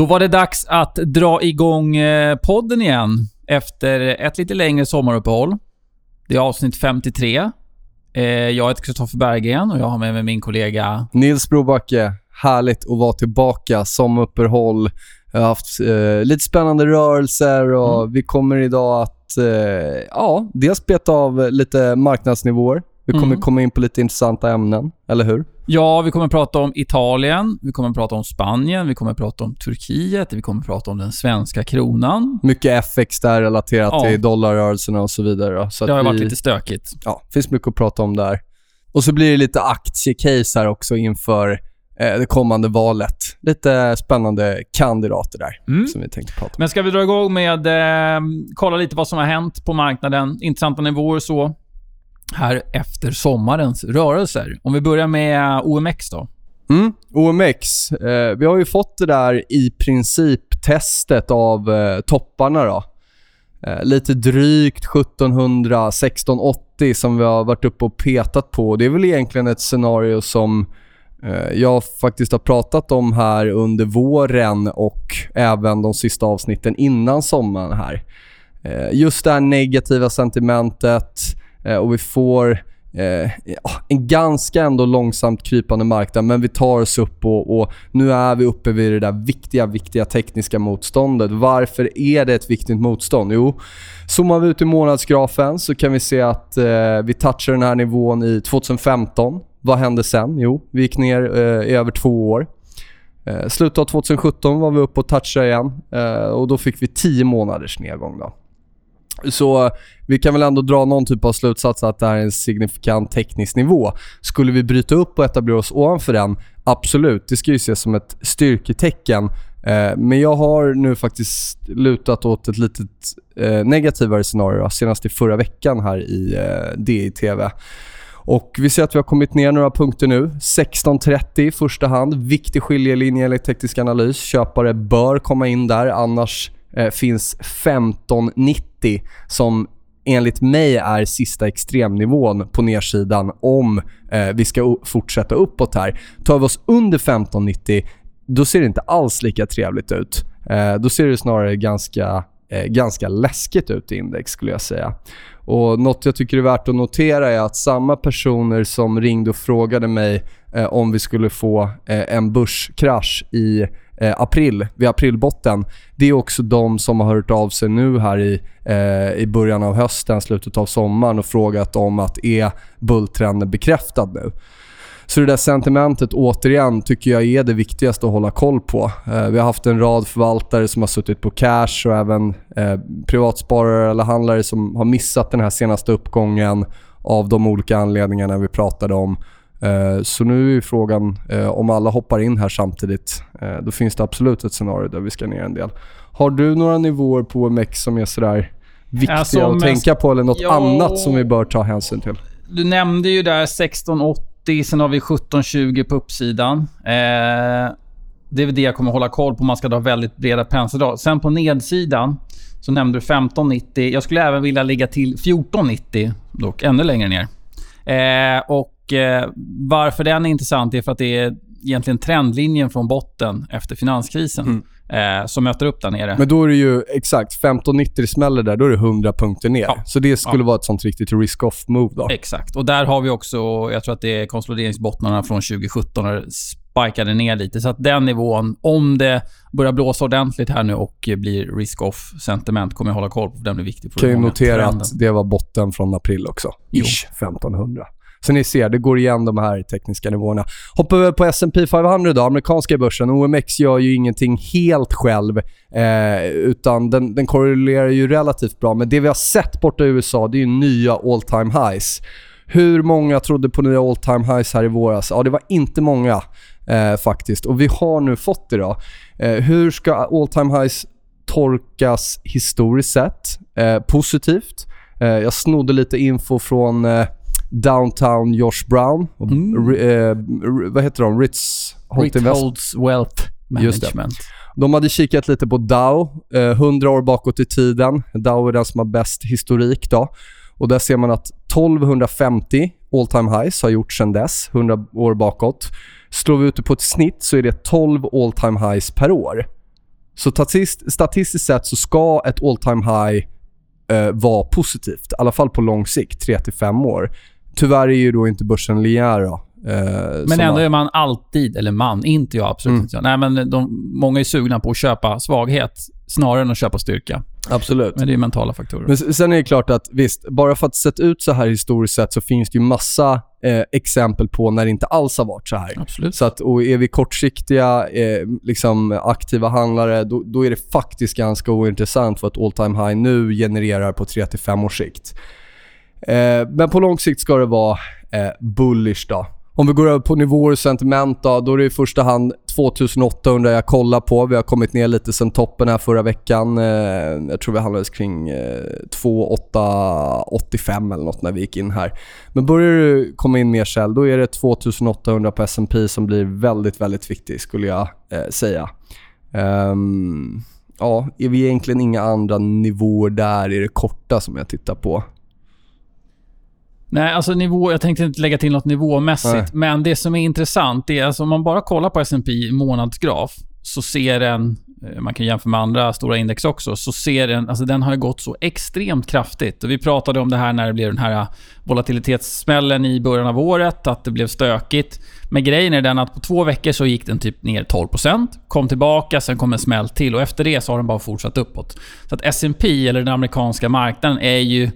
Då var det dags att dra igång eh, podden igen efter ett lite längre sommaruppehåll. Det är avsnitt 53. Eh, jag heter Kristoffer Berggren och jag har med mig min kollega... Nils Brobacke, härligt att vara tillbaka. Sommaruppehåll. Jag har haft eh, lite spännande rörelser och mm. vi kommer idag att eh, ja, dels beta av lite marknadsnivåer. Vi kommer mm. komma in på lite intressanta ämnen, eller hur? Ja, vi kommer prata om Italien, vi kommer prata om Spanien, vi kommer prata om Turkiet, vi kommer prata om den svenska kronan. Mycket FX där relaterat ja. till dollarrörelserna och så vidare. Så det har vi, varit lite stökigt. Ja, det finns mycket att prata om där. Och så blir det lite aktiecase här också inför eh, det kommande valet. Lite spännande kandidater där mm. som vi tänkte prata om. Men ska vi dra igång med eh, kolla lite vad som har hänt på marknaden? Intressanta nivåer så här efter sommarens rörelser. Om vi börjar med OMX då. Mm, OMX. Eh, vi har ju fått det där i princip testet av eh, topparna då. Eh, lite drygt 1700, 1680 som vi har varit uppe och petat på. Det är väl egentligen ett scenario som eh, jag faktiskt har pratat om här under våren och även de sista avsnitten innan sommaren här. Eh, just det här negativa sentimentet, Eh, Eh, och vi får eh, en ganska ändå långsamt krypande marknad, men vi tar oss upp och, och, nu är vi uppe vid det där viktiga, viktiga tekniska motståndet. Varför är det ett viktigt motstånd? Jo, zoomar vi ut i månadsgrafen så kan vi se att eh, vi touchar den här nivån i 2015. Vad hände sen? Jo, vi gick ner eh, i över två år. Eh, slutet av 2017 var vi uppe och touchade igen eh, och då fick vi 10 månaders nedgång. Då. Så vi kan väl ändå dra någon typ av slutsats att det här är en signifikant teknisk nivå. Skulle vi bryta upp och etablera oss ovanför den? Absolut, det ska ju ses som ett styrketecken. Eh, men jag har nu faktiskt lutat åt ett litet eh, negativare scenario, senast i förra veckan här i eh, DI-TV. Och vi ser att vi har kommit ner några punkter nu. 16.30 i första hand. Viktig skiljelinje enligt teknisk analys. Köpare bör komma in där, annars eh, finns 1590 som enligt mig är sista extremnivån på nedsidan om eh, vi ska fortsätta uppåt här. Tar vi oss under 1590, då ser det inte alls lika trevligt ut. Eh, då ser det snarare ganska, eh, ganska läskigt ut i index skulle jag säga. Och Något jag tycker är värt att notera är att samma personer som ringde och frågade mig eh, om vi skulle få eh, en börskrasch i eh, april, vid aprilbotten. Det är också de som har hört av sig nu här i, eh, i början av hösten, slutet av sommaren och frågat om att är bulltrenden bekräftad nu? Så det där sentimentet återigen tycker jag är det viktigaste att hålla koll på. Eh, vi har haft en rad förvaltare som har suttit på cash och även eh, privatsparare eller handlare som har missat den här senaste uppgången av de olika anledningarna vi pratade om. Eh, så nu är frågan eh, om alla hoppar in här samtidigt. Eh, då finns det absolut ett scenario där vi ska ner en del. Har du några nivåer på OMX som är sådär viktiga alltså, att tänka på eller något ja, annat som vi bör ta hänsyn till? Du nämnde ju där 1680, sen har vi 1720 på uppsidan. Eh, det är väl det jag kommer hålla koll på man ska dra väldigt breda penseldrag. Sen på nedsidan så nämnde du 1590. Jag skulle även vilja ligga till 1490, dock ännu längre ner. Eh, och eh, varför den är intressant är för att det är egentligen trendlinjen från botten efter finanskrisen mm. eh, som möter upp där nere. Men då är det ju exakt 1590 smäller där, då är det 100 punkter ner. Ja. Så det skulle ja. vara ett sånt riktigt risk-off-move då. Exakt. Och där har vi också, jag tror att det är konsolideringsbottnarna från 2017 när det spikade ner lite. Så att den nivån, om det börjar blåsa ordentligt här nu och blir risk-off sentiment, kommer jag hålla koll på. För den blir viktig. För kan ju notera trenden. att det var botten från april också. Ish, 1500. Så ni ser, det går igen de här tekniska nivåerna. Hoppar vi på S&P 500 då, amerikanska börsen. OMX gör ju ingenting helt själv, eh, utan den, den korrelerar ju relativt bra. Men det vi har sett borta i USA, det är ju nya all time highs. Hur många trodde på nya all time highs här i våras? Ja, det var inte många eh, faktiskt. Och vi har nu fått det då. Eh, hur ska all time highs tolkas historiskt sett? Eh, positivt. Eh, jag snodde lite info från eh, Downtown Josh Brown. Och, Mm. eh, vad heter de? Ritz Holt Invest. Ritholds Wealth. Management. De hade kikat lite på Dow, eh, 100 år bakåt i tiden. Dow är den som har bäst historik då. Och där ser man att 1250 all time highs har gjorts sedan dess, 100 år bakåt. Slår vi ut det på ett snitt så är det 12 all time highs per år. Så statist, statistiskt sett så ska ett all time high eh, vara positivt, i alla fall på lång sikt, 3-5 år. Tyvärr är ju då inte börsen linjär då. eh, Men ändå är man alltid, eller man, inte jag absolut Mm. inte jag. Nej, men de, många är sugna på att köpa svaghet snarare än att köpa styrka. Absolut. Men det är mentala faktorer. Men sen är det klart att visst, bara för att sett ut så här historiskt sett så finns det ju massa eh, exempel på när det inte alls har varit så här. Absolut. Så att, och är vi kortsiktiga, eh, liksom aktiva handlare, då, då är det faktiskt ganska ointressant vad ett all time high nu genererar på 3-5 års sikt. Eh, men på lång sikt ska det vara eh, bullish då. Om vi går över på nivåer och sentiment då, då är det i första hand 2800 jag kollar på. Vi har kommit ner lite sen toppen här förra veckan. Eh, jag tror vi handlades kring eh, 2885 eller något när vi gick in här. Men börjar det komma in mer sälj, då är det 2800 på S&P som blir väldigt, väldigt viktig skulle jag eh, säga. Um, ja, är vi egentligen inga andra nivåer där i det korta som jag tittar på? Nej, alltså nivå, jag tänkte inte lägga till något nivåmässigt. Nej. Men det som är intressant är alltså om man bara kollar på S&P månadsgraf så ser den, eh, man kan jämföra med andra stora index också, så ser den, alltså den har gått så extremt kraftigt. Och vi pratade om det här när det blev den här volatilitetssmällen i början av året, att det blev stökigt. Men grejen är den att på två veckor så gick den typ ner 12%, kom tillbaka, sen kom en smäll till och efter det så har den bara fortsatt uppåt. Så att S&P eller den amerikanska marknaden, är ju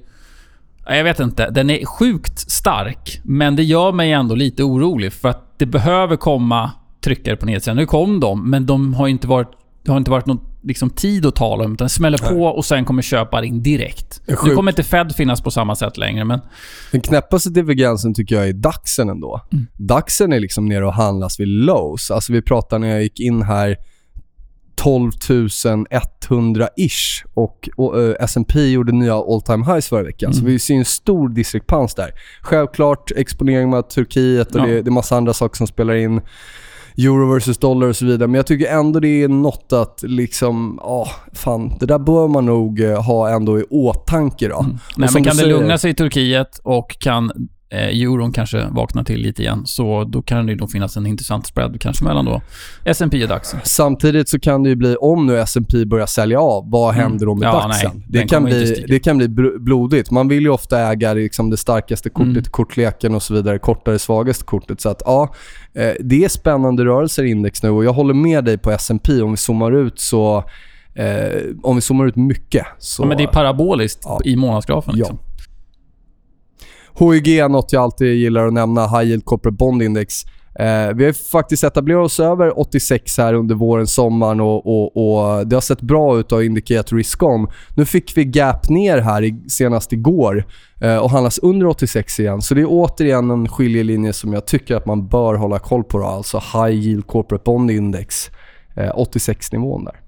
Jag vet inte. Den är sjukt stark, men det gör mig ändå lite orolig för att det behöver komma tryckare på nedsidan. Nu kom de, men de har inte varit, det har inte varit någon liksom, tid att tala om. Utan smäller på och sen kommer köpare in direkt. Nu kommer inte Fed finnas på samma sätt längre, men Den knäppaste divergensen tycker jag är DAXen ändå. Mm. DAXen är liksom nere och handlas vid lows. Alltså vi pratar när jag gick in här 12 100-ish och, och eh, S&P gjorde nya all time highs förra veckan. Så Mm. vi ser en stor diskrepans där. Självklart exponering mot Turkiet och Ja. det, det är massa andra saker som spelar in. Euro versus dollar och så vidare. Men jag tycker ändå det är något att liksom, ja, fan, det där bör man nog eh, ha ändå i åtanke då. Mm. Nej, men kan det säger- lugna sig i Turkiet och kan eh, euron kanske vakna till lite igen, så då kan det nog finnas en intressant spread kanske mellan då S&P och DAX. Samtidigt så kan det ju bli, om nu S&P börjar sälja av, vad Mm. händer då med Ja, DAXen? nej, det, kan bli, det kan bli blodigt. Man vill ju ofta äga liksom det starkaste kortet Mm. i kortleken och så vidare, kortare svagaste kortet. Så att ja, eh, det är spännande rörelser i index nu och jag håller med dig på S&P om vi zoomar ut så Eh, om vi zoomar ut mycket så... Ja, men det är paraboliskt Ja. i månadsgrafen. Liksom. HYG är något jag alltid gillar att nämna, High Yield Corporate Bond Index. Eh, vi har faktiskt etablerat oss över 86 här under våren, sommaren och, och, och det har sett bra ut och indikerat risk on. Nu fick vi gap ner här i, senast igår eh, och handlas under 86 igen. Så det är återigen en skiljelinje som jag tycker att man bör hålla koll på. Då. Alltså High Yield Corporate Bond Index, eh, 86-nivån där.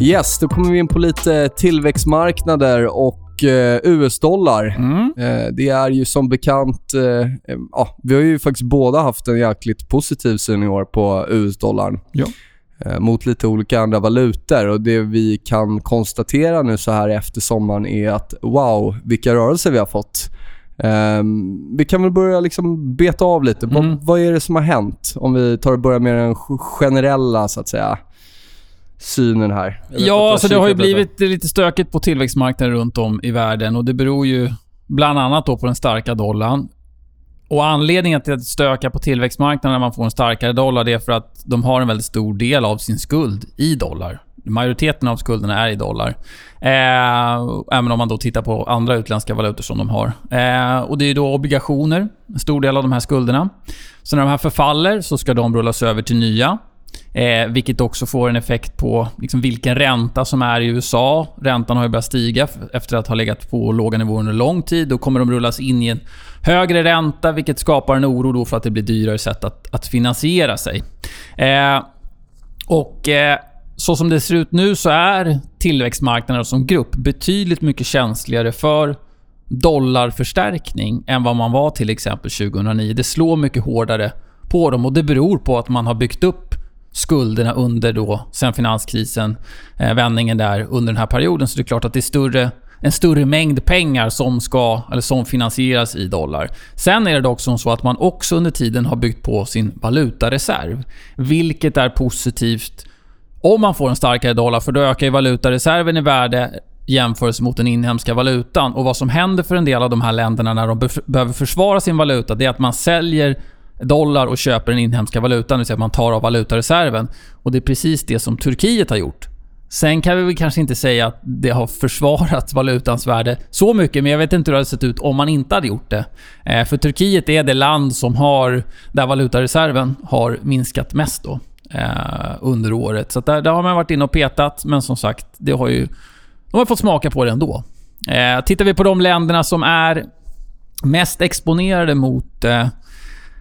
Yes, då kommer vi in på lite tillväxtmarknader och eh, US-dollar. Mm. Eh, det är ju som bekant... Eh, ja, vi har ju faktiskt båda haft en jäkligt positiv syn i år på US-dollarn. Ja. Mot lite olika andra valutor. Och Det vi kan konstatera nu så här efter sommaren är att wow, vilka rörelser vi har fått. Ehm, vi kan väl börja liksom beta av lite. Mm. Vad, vad är det som har hänt? Om vi tar och börjar med den generella, så att säga, synen här. Ja, alltså det har ju blivit lite stökigt på tillväxtmarknader runt om i världen och det beror ju bland annat då på den starka dollarn. Och Anledningen till att stöka på tillväxtmarknaden när man får en starkare dollar det är för att de har en väldigt stor del av sin skuld i dollar. Majoriteten av skulderna är i dollar. Eh, även om man då tittar på andra utländska valutor som de har. Eh, och Det är då obligationer, en stor del av de här skulderna. Så när de här förfaller så ska de rullas över till nya. Eh, vilket också får en effekt på liksom, vilken ränta som är i USA. Räntan har ju börjat stiga efter att ha legat på låga nivåer under lång tid. Då kommer de rullas in i en högre ränta, vilket skapar en oro då för att det blir dyrare sätt att, att finansiera sig. Eh, och eh, så som det ser ut nu så är tillväxtmarknaderna som grupp betydligt mycket känsligare för dollarförstärkning än vad man var till exempel 2009. Det slår mycket hårdare på dem och det beror på att man har byggt upp skulderna under då, sen finanskrisen, eh, vändningen där under den här perioden. Så det är klart att det är större, en större mängd pengar som ska, eller som finansieras i dollar. Sen är det dock som så att man också under tiden har byggt på sin valutareserv. Vilket är positivt om man får en starkare dollar, för då ökar ju valutareserven i värde jämförelse mot den inhemska valutan. Och Vad som händer för en del av de här länderna när de behöver försvara sin valuta, det är att man säljer dollar och köper den inhemska valutan, det vill säga att man tar av valutareserven. Och Det är precis det som Turkiet har gjort. Sen kan vi väl kanske inte säga att det har försvarat valutans värde så mycket, men jag vet inte hur det hade sett ut om man inte hade gjort det. Eh, för Turkiet är det land som har, där valutareserven har minskat mest då, eh, under året. Så där, där, har man varit inne och petat, men som sagt, det har ju, de har fått smaka på det ändå. Eh, tittar vi på de länderna som är mest exponerade mot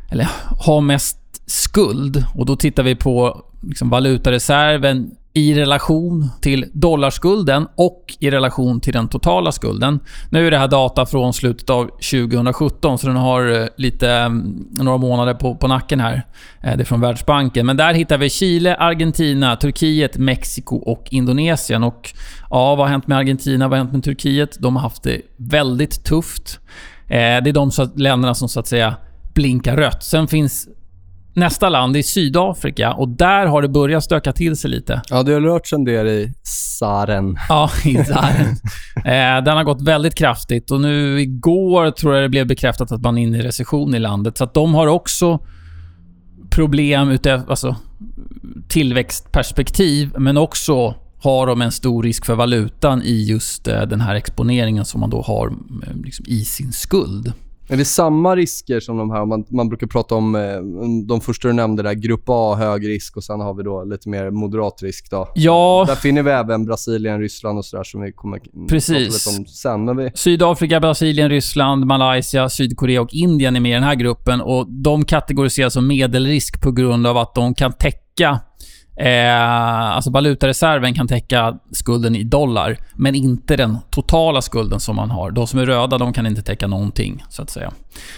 eller har mest skuld. Och Då tittar vi på liksom valutareserven i relation till dollarskulden och i relation till den totala skulden. Nu är det här data från slutet av 2017, så den har eh, lite, mm, några månader på, på nacken här. Eh, det är från Världsbanken. Men där hittar vi Chile, Argentina, Turkiet, Mexiko och Indonesien. Och ja, Vad har hänt med Argentina? Vad har hänt med Turkiet? De har haft det väldigt tufft. Eh, det är de länderna som så att säga blinkar rött. Sen finns nästa land i Sydafrika och där har det börjat stöka till sig lite. Ja, det har rört sig en del i Saren. Ja, i Saren. eh, den har gått väldigt kraftigt och nu igår tror jag det blev bekräftat att man är inne i recession i landet. Så att de har också problem utöver alltså, tillväxtperspektiv, men också har de en stor risk för valutan i just eh, den här exponeringen som man då har eh, liksom, i sin skuld. Är det samma risker som de här, man, man brukar prata om eh, de första du nämnde där, grupp A, hög risk och sen har vi då lite mer moderat risk då. Ja. Där finner vi även Brasilien, Ryssland och sådär som vi kommer Precis. prata lite om sen. Men vi... Sydafrika, Brasilien, Ryssland, Malaysia, Sydkorea och Indien är med i den här gruppen och de kategoriseras som medelrisk på grund av att de kan täcka Eh, alltså valutareserven kan täcka skulden i dollar, men inte den totala skulden som man har. De som är röda de kan inte täcka någonting, så att säga.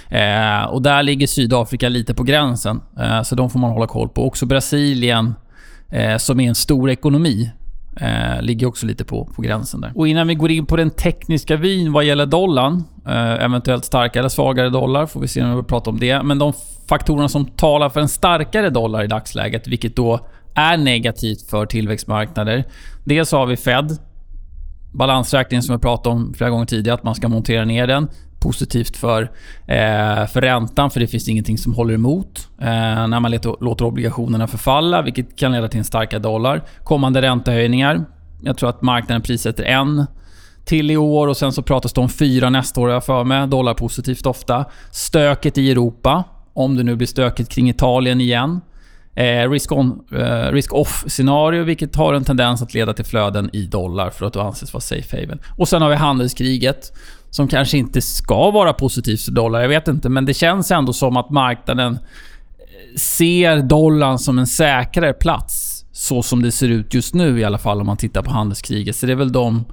Eh, och Där ligger Sydafrika lite på gränsen, eh, så de får man hålla koll på. Också Brasilien, eh, som är en stor ekonomi, Eh, ligger också lite på, på gränsen där. Och innan vi går in på den tekniska vyn vad gäller dollarn, eh, eventuellt starkare eller svagare dollar, får vi se när vi pratar om det. Men de faktorerna som talar för en starkare dollar i dagsläget, vilket då är negativt för tillväxtmarknader. Dels har vi Fed, balansräkningen som jag pratade om flera gånger tidigare, att man ska montera ner den. Positivt för, eh, för räntan, för det finns ingenting som håller emot eh, när man låter, låter obligationerna förfalla, vilket kan leda till en starkare dollar. Kommande räntehöjningar. Jag tror att marknaden prissätter en till i år och sen så pratas det om fyra nästa år, jag för mig. Dollar positivt ofta. Stöket i Europa. Om det nu blir stökigt kring Italien igen. Eh, eh, Risk-off-scenario, vilket har en tendens att leda till flöden i dollar för att då anses vara safe haven. Och sen har vi handelskriget, som kanske inte ska vara positivt för dollar, jag vet inte. Men det känns ändå som att marknaden eh, ser dollarn som en säkrare plats. Så som det ser ut just nu i alla fall om man tittar på handelskriget. Så det är väl de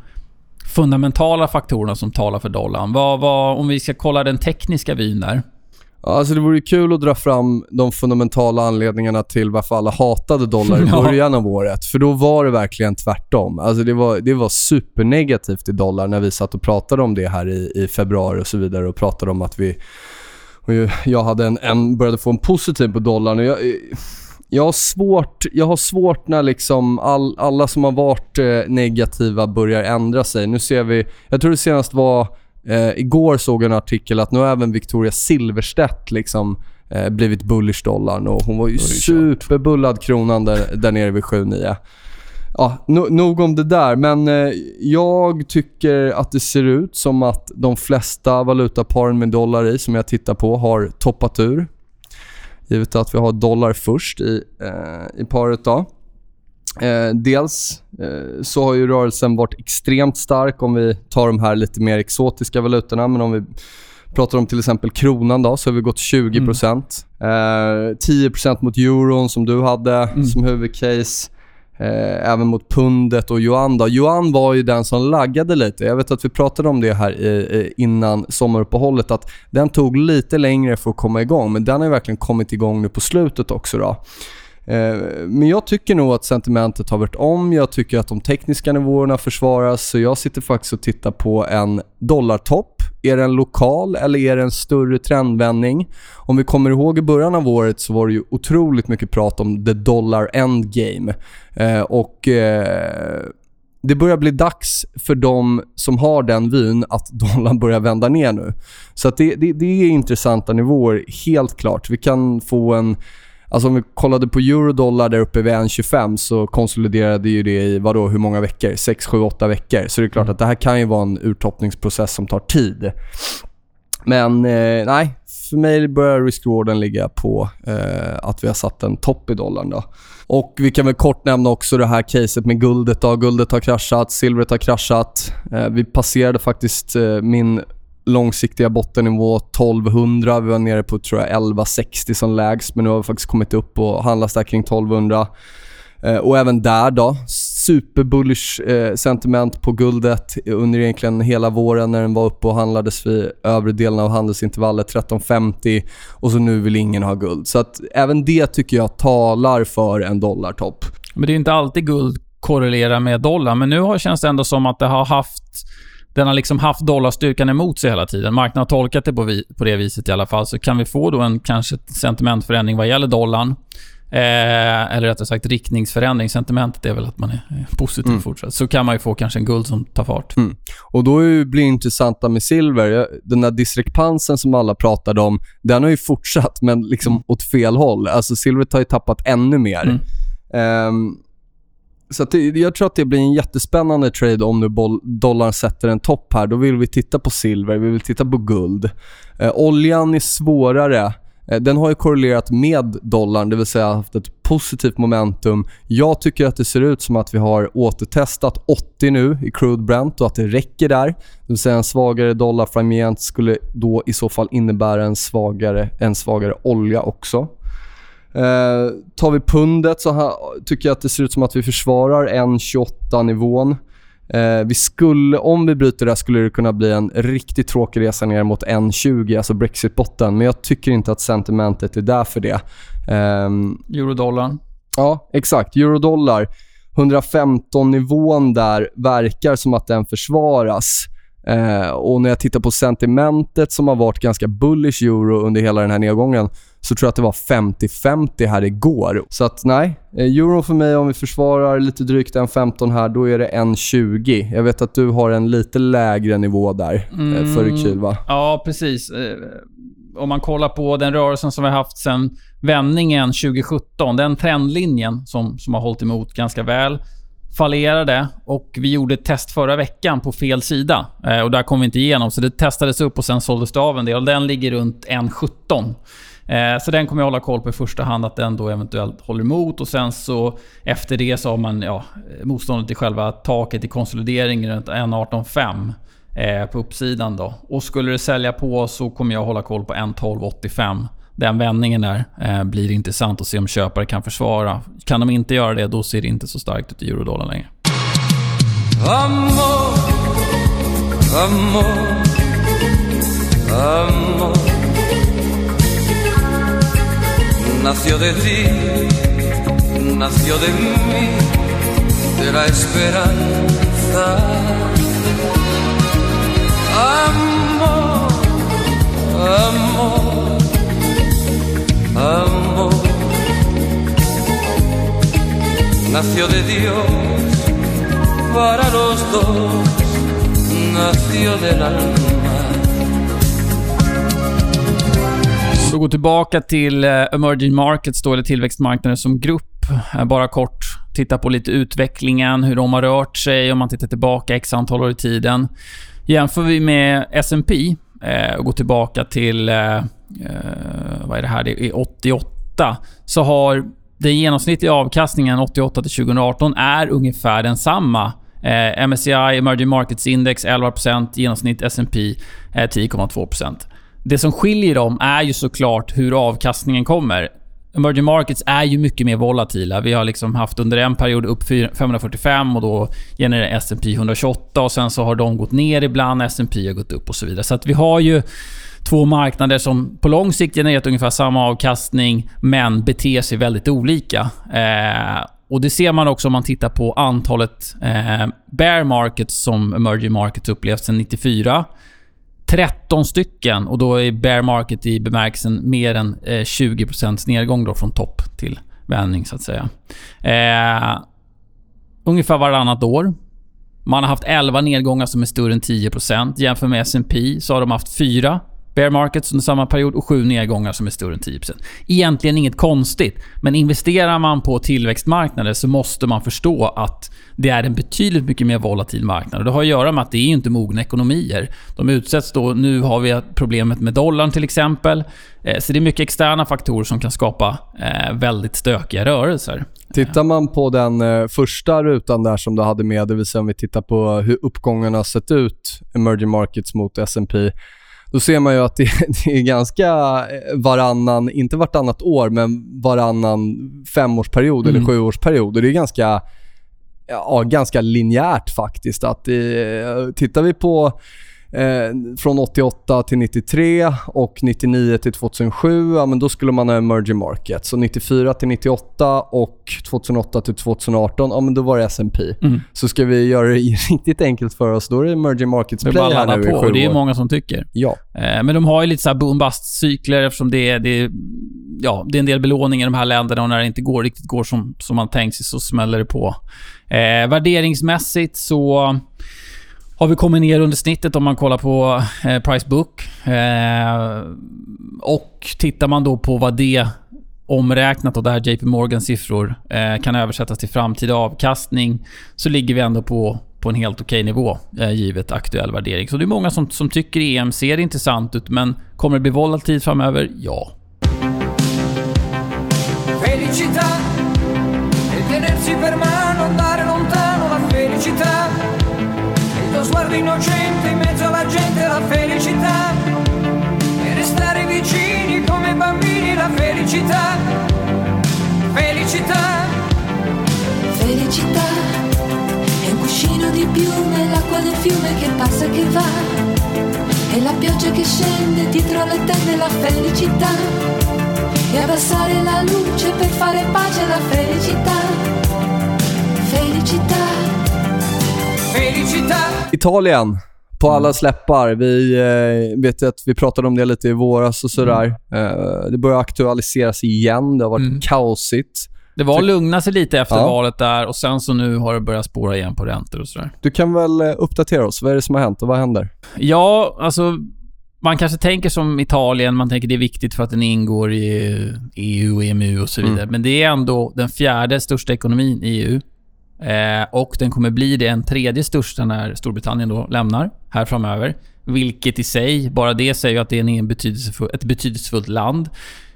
fundamentala faktorerna som talar för dollarn. Vad, vad, om vi ska kolla den tekniska vyn där. Alltså det vore kul att dra fram de fundamentala anledningarna till varför alla hatade dollar i början av året. För då var det verkligen tvärtom. Alltså det, var, det var supernegativt i dollar när vi satt och pratade om det här i, i februari och så vidare och pratade om att vi... jag hade en, en, började få en positiv på dollarn. Och jag, jag, har svårt, jag har svårt när liksom all, alla som har varit eh, negativa börjar ändra sig. Nu ser vi... Jag tror det senast var Eh, igår såg jag en artikel att nu har även Victoria Silverstedt liksom eh, blivit bullish dollarn och hon var ju superbullad kronan där, där nere vid 7-9. Ja, no, nog om det där, men eh, jag tycker att det ser ut som att de flesta valutaparen med dollar i som jag tittar på har toppat ur. Givet att vi har dollar först i, eh, i paret. Då. Eh, dels eh, så har ju rörelsen varit extremt stark om vi tar de här lite mer exotiska valutorna. Men om vi pratar om till exempel kronan då, så har vi gått 20 mm. Eh, 10% mot euron som du hade mm. som huvudcase. Eh, även mot pundet och yuan. Då. Yuan var ju den som laggade lite. Jag vet att vi pratade om det här i, innan sommaruppehållet. Att den tog lite längre för att komma igång. Men den har verkligen kommit igång nu på slutet också. Då. Eh, men jag tycker nog att sentimentet har varit om. Jag tycker att de tekniska nivåerna försvaras. Så jag sitter faktiskt och tittar på en dollartopp. Är det en lokal eller är det en större trendvändning? Om vi kommer ihåg i början av året så var det ju otroligt mycket prat om the dollar endgame. Eh, och eh, det börjar bli dags för de som har den vyn att dollarn börjar vända ner nu. Så det, det, det är intressanta nivåer, helt klart. Vi kan få en Alltså om vi kollade på eurodollar där uppe vid 1,25 så konsoliderade ju det i vadå, hur många veckor? 6, 7, 8 veckor. Så det är klart mm. att det här kan ju vara en urtoppningsprocess som tar tid. Men eh, nej, för mig börjar risk-rewarden ligga på eh, att vi har satt en topp i dollarn. Då. Och Vi kan väl kort nämna också det här caset med guldet. Då. Guldet har kraschat, silvret har kraschat. Eh, vi passerade faktiskt eh, min långsiktiga bottennivå 1200. Vi var nere på tror jag 1160 som lägst, men nu har vi faktiskt kommit upp och handlas där kring 1200. Eh, och även där då, superbullish eh, sentiment på guldet under egentligen hela våren när den var uppe och handlades vid övre delen av handelsintervallet 1350 och så nu vill ingen ha guld. Så att även det tycker jag talar för en dollartopp. Men det är inte alltid guld korrelerar med dollar, men nu känns det ändå som att det har haft den har liksom haft dollarstyrkan emot sig hela tiden. Marknaden har tolkat det på, vi, på det viset i alla fall. Så kan vi få då en kanske sentimentförändring vad gäller dollarn. Eh, eller rättare sagt riktningsförändring. Sentimentet är väl att man är positiv mm. fortsatt. Så kan man ju få kanske en guld som tar fart. Mm. Och då blir det intressanta med silver. Den där diskrepansen som alla pratade om, den har ju fortsatt men liksom mm. åt fel håll. Alltså silvret har ju tappat ännu mer. Um, så det, jag tror att det blir en jättespännande trade om nu dollarn sätter en topp här. Då vill vi titta på silver, vi vill titta på guld. Eh, oljan är svårare. Eh, den har ju korrelerat med dollarn, det vill säga haft ett positivt momentum. Jag tycker att det ser ut som att vi har återtestat 80 nu i crude Brent och att det räcker där. Det vill säga en svagare dollar framgent skulle då i så fall innebära en svagare, en svagare olja också. Eh, tar vi pundet så ha, tycker jag att det ser ut som att vi försvarar 1,28-nivån. Eh, vi skulle, om vi bryter det skulle det kunna bli en riktigt tråkig resa ner mot 1,20, alltså Brexit-botten. Men jag tycker inte att sentimentet är där för det. Eh, Eurodollarn? Ja, exakt. Eurodollar. 115-nivån där verkar som att den försvaras. Eh, och när jag tittar på sentimentet som har varit ganska bullish euro under hela den här nedgången så tror jag att det var 50-50 här igår. Så att nej, eh, euro för mig om vi försvarar lite drygt en 15 här, då är det 1,20. Jag vet att du har en lite lägre nivå där eh, mm, för rekyl va? Ja, precis. Eh, om man kollar på den rörelsen som vi har haft sen vändningen 2017, den trendlinjen som, som har hållit emot ganska väl fallerade och vi gjorde ett test förra veckan på fel sida. Eh, och Där kom vi inte igenom, så det testades upp och sen såldes det av en del. Den ligger runt 1,17. Eh, så den kommer jag hålla koll på i första hand, att den då eventuellt håller emot. Och sen så efter det så har man ja, motståndet i själva taket i konsolidering runt 1.18,5 eh, på uppsidan. Då. Och skulle det sälja på så kommer jag hålla koll på 1.12,85. Den vändningen där eh, blir intressant att se om köpare kan försvara. Kan de inte göra det, då ser det inte så starkt ut i eurodollarn längre. Amor, amor, amor. Nació de ti, nació de mí, de la esperanza. Amor, amor, amor. Nació de Dios para los dos, nació del alma För att gå tillbaka till eh, emerging markets, då, eller tillväxtmarknader som grupp. Eh, bara kort titta på lite utvecklingen, hur de har rört sig om man tittar tillbaka x antal år i tiden. Jämför vi med S&P eh, och går tillbaka till... Vad är det här? Det är 88. Så har den genomsnittliga avkastningen 88 till 2018 är ungefär densamma. Eh, MSCI Emerging Markets Index 11%, genomsnitt S&P eh, 10,2%. Det som skiljer dem är ju såklart hur avkastningen kommer. Emerging markets är ju mycket mer volatila. Vi har liksom haft under en period upp 545 och då genererar S&P 128 och sen så har de gått ner ibland, S&P har gått upp och så vidare. Så att vi har ju två marknader som på lång sikt genererat ungefär samma avkastning men beter sig väldigt olika. Eh, och Det ser man också om man tittar på antalet eh, bear markets som emerging markets upplevt sedan 94. 13 stycken och då är bear market i bemärkelsen mer än eh, 20% nedgång då från topp till vändning så att säga. Eh, ungefär varannat år. Man har haft 11 nedgångar som är större än 10%. Jämför med S&P så har de haft 4 bear markets under samma period och sju nedgångar som är större än 10%. Egentligen inget konstigt, men investerar man på tillväxtmarknader så måste man förstå att det är en betydligt mycket mer volatil marknad. Och det har att göra med att det är inte mogna ekonomier. De utsätts då... Nu har vi problemet med dollarn till exempel. Eh, så det är mycket externa faktorer som kan skapa eh, väldigt stökiga rörelser. Tittar man på den eh, första rutan där som du hade med, det vill säga om vi tittar på hur uppgången har sett ut, emerging markets mot S&P då ser man ju att det, det, är ganska eh, varannan, inte vartannat år, men varannan femårsperiod mm. eller sjuårsperiod. Och det är ganska, ja, ganska linjärt faktiskt. Att det, tittar vi på Eh, från 88 till 93 och 99 till 2007, ja, men då skulle man ha emerging market. Så 94 till 98 och 2008 till 2018, ja, men då var det S&P. Mm. Så ska vi göra det riktigt enkelt för oss, då är det emerging markets play här nu på, i sju Det är många som tycker. Ja. Eh, men de har ju lite så boom-bust-cykler eftersom det är, det, är, ja, det är en del belåning i de här länderna och när det inte går, riktigt går som, som man tänkt sig så smäller det på. Eh, värderingsmässigt så har vi kommit ner under snittet om man kollar på eh, price book. Eh, och tittar man då på vad det omräknat, och det här JP Morgans siffror, eh, kan översättas till framtida avkastning, så ligger vi ändå på, på en helt okej nivå, eh, givet aktuell värdering. Så det är många som, som tycker EM ser intressant ut, men kommer det bli volatilt framöver? Ja. Felicità, innocente in mezzo alla gente la felicità. E restare vicini come bambini la felicità. Felicità. Felicità. È un cuscino di piume l'acqua del fiume che passa e che va. E la pioggia che scende dietro le tende la felicità. E abbassare la luce per fare pace alla felicità. Felicità Italien, på alla mm. släppar. Vi eh, vet att vi pratade om det lite i våras och sådär. Mm. Eh, det börjar aktualiseras igen. Det har varit mm. kaosigt. Det var lugna sig lite efter ja. valet där och sen så nu har det börjat spåra igen på räntor och sådär. Du kan väl eh, uppdatera oss. Vad är det som har hänt och vad händer? Ja, alltså man kanske tänker som Italien, man tänker det är viktigt för att den ingår i EU, EMU och så vidare. Mm. Men det är ändå den fjärde största ekonomin i EU. Eh, och den kommer bli den tredje största när Storbritannien då lämnar här framöver. Vilket i sig, bara det säger att det är en betydelsefull, ett betydelsefullt land.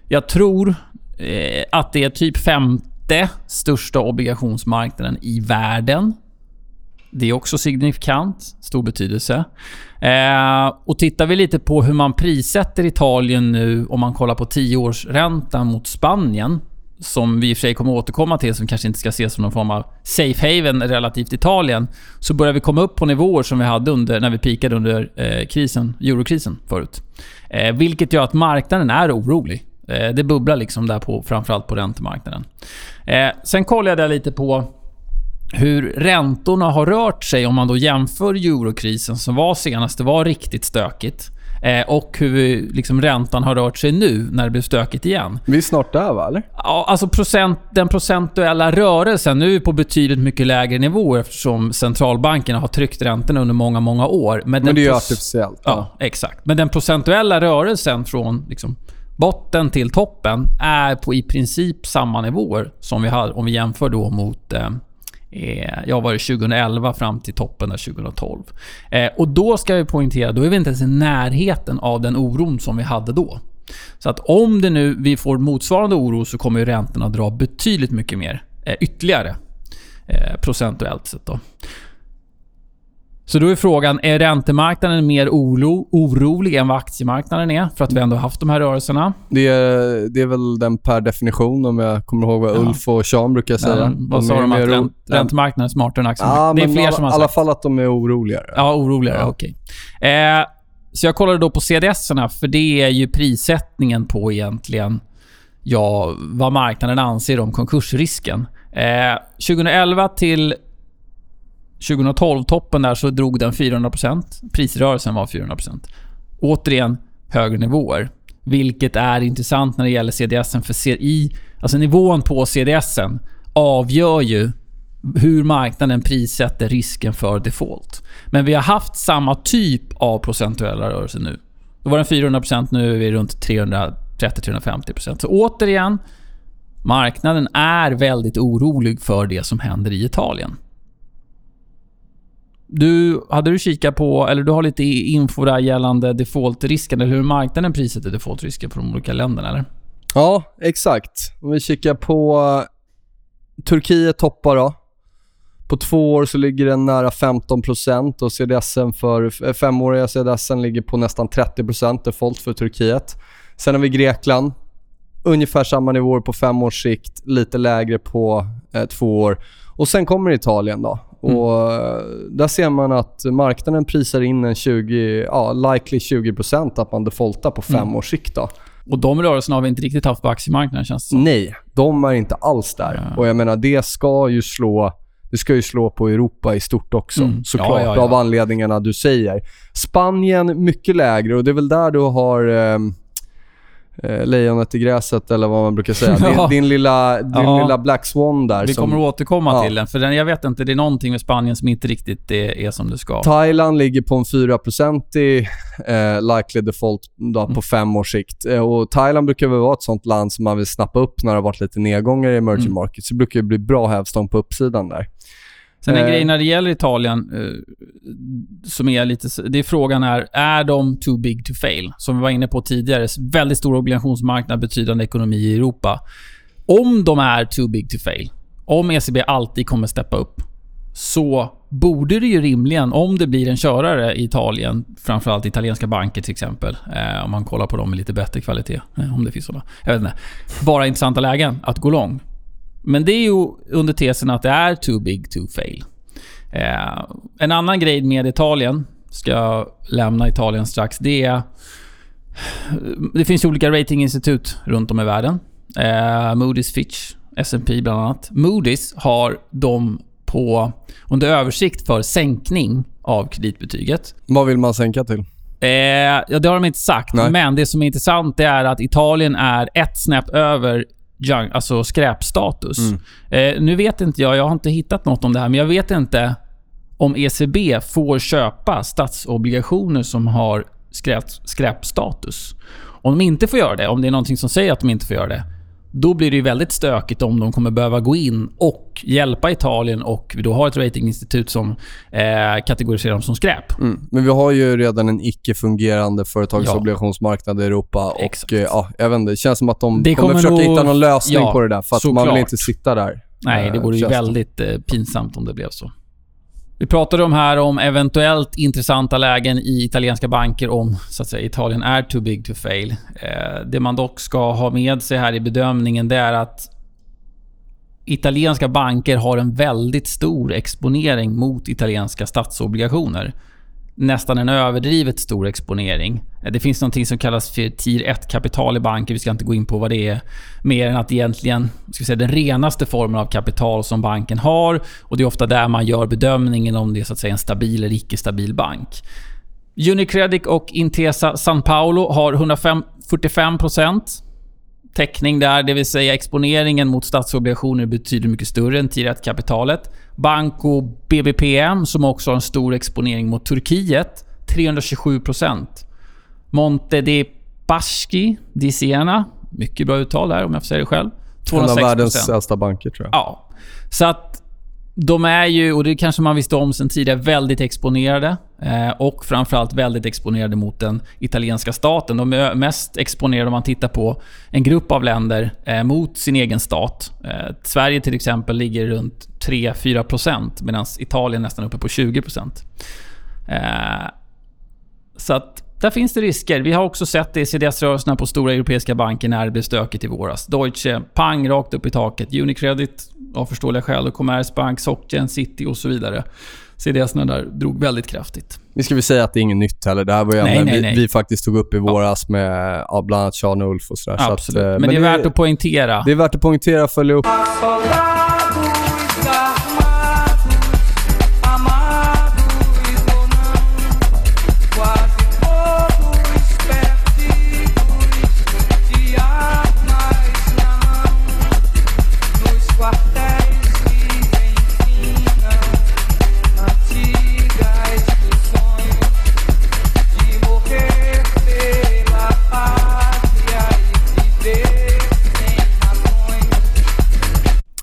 Jag tror eh, att det är typ femte största obligationsmarknaden i världen. Det är också signifikant, stor betydelse. Eh, och tittar vi lite på hur man prissätter Italien nu om man kollar på 10-årsräntan mot Spanien som vi i och för sig kommer återkomma till, som kanske inte ska ses som någon form av safe haven relativt Italien, så börjar vi komma upp på nivåer som vi hade under, när vi pikade under eh, krisen, eurokrisen förut. Eh, vilket gör att marknaden är orolig. Eh, det bubblar liksom där på, framförallt på räntemarknaden. Eh, sen kollade jag lite på hur räntorna har rört sig om man då jämför eurokrisen som var senast. Det var riktigt stökigt. Eh, och hur liksom, räntan har rört sig nu när det blev stökigt igen. Vi är snart där va, eller? Ja, alltså procent, den procentuella rörelsen nu är på betydligt mycket lägre nivåer eftersom centralbankerna har tryckt räntorna under många, många år. Men, Men det är ju artificiellt. Ja, ja, exakt. Men den procentuella rörelsen från liksom, botten till toppen är på i princip samma nivåer som vi hade om vi jämför då mot eh Eh, jag var det 2011 fram till toppen där 2012. Eh, och då ska vi poängtera, då är vi inte ens i närheten av den oron som vi hade då. Så att om det nu vi får motsvarande oro så kommer ju räntorna dra betydligt mycket mer. Eh, ytterligare. Eh, procentuellt sett då. Så då är frågan, är räntemarknaden mer oro, orolig än vad aktiemarknaden är? För att vi ändå har haft de här rörelserna. Det är, det är väl den per definition, om jag kommer ihåg vad. Ulf och Sean brukar säga. Ja, vad sa de? Att ränt, räntemarknaden är smartare än aktiemarknaden? Ja, det är fler alla, som har sagt. I alla fall att de är oroligare. Ja, oroligare. Ja. Okej. Okay. Eh, så jag kollade då på CDS-erna, för det är ju prissättningen på egentligen ja, vad marknaden anser om konkursrisken. Eh, 2011 till 2012-toppen där så drog den 400%. Prisrörelsen var 400%. Återigen, högre nivåer. Vilket är intressant när det gäller CDSen för CI, alltså nivån på CDSen avgör ju hur marknaden prissätter risken för default. Men vi har haft samma typ av procentuella rörelser nu. Då var den 400%, nu är vi runt 330-350%. Så återigen, marknaden är väldigt orolig för det som händer i Italien. Du, hade du kikat på, eller du har lite info där gällande defaultrisken, eller hur marknaden prissätter defaultrisken för de olika länderna, eller? Ja, exakt. Om vi kikar på eh, Turkiet toppar då. På två år så ligger den nära 15% och CDSen för eh, femåriga CDSen ligger på nästan 30 default för Turkiet. Sen har vi Grekland. Ungefär samma nivåer på fem års sikt, lite lägre på eh, två år. Och Sen kommer Italien. då. Mm. Och eh, Där ser man att marknaden prisar in en 20, ja, likely 20% att man defaultar på fem mm. års sikt. Då. Och de rörelserna har vi inte riktigt haft på aktiemarknaden känns det som. Nej, de är inte alls där. Ja. Och jag menar, det ska ju slå det ska ju slå på Europa i stort också, mm. såklart, ja, ja, ja. av anledningarna du säger. Spanien mycket lägre och det är väl där du har eh, eh, lejonet i gräset eller vad man brukar säga. Din, din lilla, din ja. lilla Black Swan där. Vi som, kommer återkomma ja. till den. För den, jag vet inte, det är någonting med Spanien som inte riktigt är, är som det ska. Thailand ligger på en 4-procentig eh, likely default då, mm. på fem års sikt. Eh, och Thailand brukar väl vara ett sånt land som man vill snappa upp när det har varit lite nedgångar i emerging mm. markets. Det brukar bli bra hävstång på uppsidan där. Sen en eh. grej när det gäller Italien eh, som är lite... Det är frågan är, är de too big to fail? Som vi var inne på tidigare, väldigt stor obligationsmarknad, betydande ekonomi i Europa. Om de är too big to fail, om ECB alltid kommer steppa upp, så borde det ju rimligen, om det blir en körare i Italien, framförallt italienska banker till exempel, eh, om man kollar på dem med lite bättre kvalitet, eh, om det finns sådana. Jag vet inte. Bara intressanta lägen att gå lång. Men det är ju under tesen att det är too big to fail. Eh, en annan grej med Italien, ska jag lämna Italien strax, det är... Det finns olika ratinginstitut runt om i världen. Eh, Moody's, Fitch, S&P bland annat. Moody's har de på, under översikt för sänkning av kreditbetyget. Vad vill man sänka till? Eh, ja, det har de inte sagt. Nej. Men det som är intressant är att Italien är ett snäpp över junk, alltså skräpstatus. Mm. Eh, nu vet inte jag, jag har inte hittat något om det här, men jag vet inte om ECB får köpa statsobligationer som har skräp, skräpstatus. Om de inte får göra det, om det är någonting som säger att de inte får göra det, då blir det ju väldigt stökigt om de kommer behöva gå in och hjälpa Italien och vi då har ett ratinginstitut som eh, kategoriserar dem som skräp. Mm. Men vi har ju redan en icke-fungerande företagsobligationsmarknad ja. i Europa och Exakt. Eh, ja, jag vet inte, det känns som att de det kommer, kommer försöka nog... hitta någon lösning ja, på det där för att man vill inte sitta där. Nej, det vore ju väldigt eh, pinsamt om det blev så. Vi pratade om här om eventuellt intressanta lägen i italienska banker om så att säga, Italien är too big to fail. Eh, det man dock ska ha med sig här i bedömningen det är att italienska banker har en väldigt stor exponering mot italienska statsobligationer nästan en överdrivet stor exponering. Eh, det finns något som kallas för Tier 1-kapital i banker. Vi ska inte gå in på vad det är. Mer än att egentligen, ska säga, den renaste formen av kapital som banken har. Och Det är ofta där man gör bedömningen om det är så att säga, en stabil eller icke-stabil bank. Unicredit och Intesa San Paolo har 145% täckning där, det vill säga exponeringen mot statsobligationer betyder mycket större än tier 1-kapitalet. Banco BBPM, som också har en stor exponering mot Turkiet, 327%. Monte de Bashki di Siena. Mycket bra uttal där om jag får säga det själv. En av 206 världens äldsta banker tror jag. Ja. Så att de är ju, och det kanske man visste om sen tidigare, väldigt exponerade. Eh, och framförallt väldigt exponerade mot den italienska staten. De är mest exponerade om man tittar på en grupp av länder eh, mot sin egen stat. Eh, Sverige till exempel ligger runt 3-4% medan Italien nästan uppe på 20%. Eh, så att där finns det risker. Vi har också sett det i CDS-rörelserna på stora europeiska banker när det blev stökigt i våras. Deutsche, pang, rakt upp i taket. Unicredit, av förståeliga skäl, och Commerzbank, Socken, City och så vidare. CDS-erna där drog väldigt kraftigt. Vi ska väl säga att det är inget nytt heller. Det här var ju Nej, nej, vi, nej. vi faktiskt tog upp i våras med ja, bland annat Sean Ulf och sådär. Så Absolut. att, eh, men, det är värt att poängtera. Det är värt att poängtera och följa upp.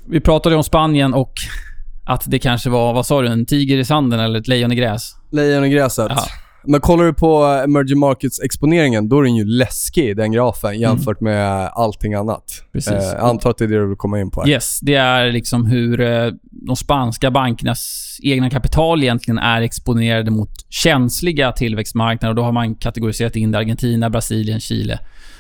Vi pratade om Spanien och att det kanske var, vad sa du, en tiger i sanden eller ett lejon i gräs? Lejon i gräset. Ja. Men kollar du på emerging markets-exponeringen, då är den ju läskig, den grafen, jämfört med allting annat. Precis. Eh, jag antar att det är det du vill komma in på här. Yes, det är liksom hur eh, de spanska bankernas egna kapital egentligen är exponerade mot känsliga tillväxtmarknader. Och då har man kategoriserat in det Argentina, Brasilien, Chile,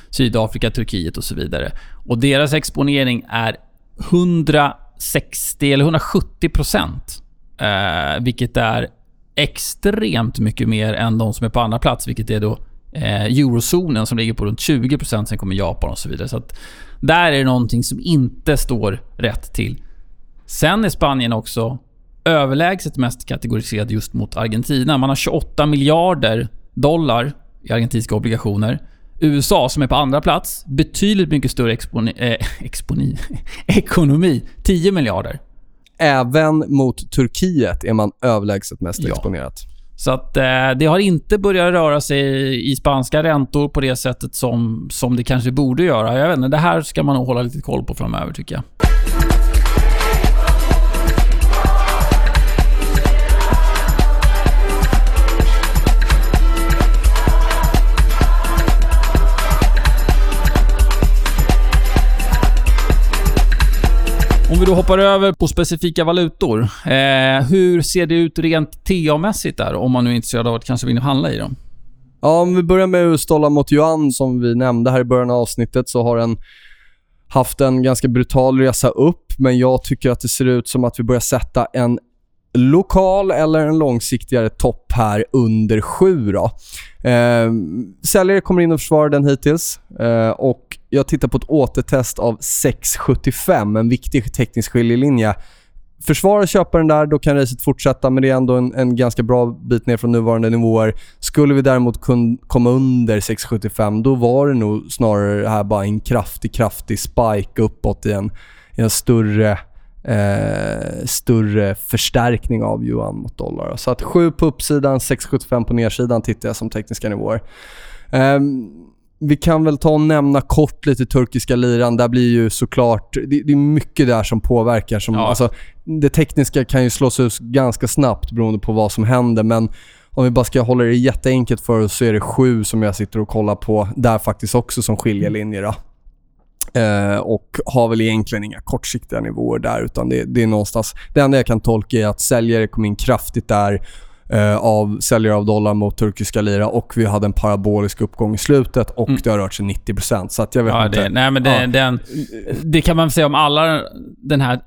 Sydafrika, Turkiet och så vidare. Och deras exponering är 160 eller 170 procent. Eh, vilket är extremt mycket mer än de som är på andra plats, vilket är då eh, eurozonen som ligger på runt 20 procent. Sen kommer Japan och så vidare. Så att där är det någonting som inte står rätt till. Sen är Spanien också överlägset mest kategoriserad just mot Argentina. Man har 28 miljarder dollar i argentinska obligationer. USA, som är på andra plats, betydligt mycket större exponi, eh, exponi, ekonomi. 10 miljarder. Även mot Turkiet är man överlägset mest Ja. exponerat. Så att eh, det har inte börjat röra sig i spanska räntor på det sättet som, som det kanske borde göra. Jag vet inte, det här ska man nog hålla lite koll på framöver tycker jag. Om vi då hoppar över på specifika valutor. Eh, hur ser det ut rent TA-mässigt där? Om man nu är intresserad av att kanske vinna handla i dem. Ja, om vi börjar med US-dollar mot yuan som vi nämnde här i början av avsnittet så har den haft en ganska brutal resa upp men jag tycker att det ser ut som att vi börjar sätta en lokal eller en långsiktigare topp här under 7 då. Eh, säljare kommer in och försvarar den hittills eh, och jag tittar på ett återtest av 6,75, en viktig teknisk skiljelinje. Försvarar köparen där, då kan racet fortsätta, men det är ändå en, en ganska bra bit ner från nuvarande nivåer. Skulle vi däremot kun, komma under 6,75, då var det nog snarare här bara en kraftig, kraftig spike uppåt i en, i en större, eh, större förstärkning av yuan mot dollar. Så att 7 på uppsidan, 6,75 på nedsidan tittar jag som tekniska nivåer. Ehm, vi kan väl ta och nämna kort lite turkiska liran. Där blir ju såklart... Det, det är mycket där som påverkar. Som, Ja. alltså, det tekniska kan ju slås ut ganska snabbt beroende på vad som händer. Men om vi bara ska hålla det jätteenkelt för oss så är det sju som jag sitter och kollar på. Där faktiskt också som skiljelinjer. Då. Eh, och har väl egentligen inga kortsiktiga nivåer där. Utan det, det är någonstans... Det enda jag kan tolka är att säljare kom in kraftigt där eh, av säljare av dollar mot turkiska lira och vi hade en parabolisk uppgång i slutet och Mm. det har rört sig 90%. Så att jag vet Ja, inte. det, nej, men det, Ja. den, det kan man säga om alla den här,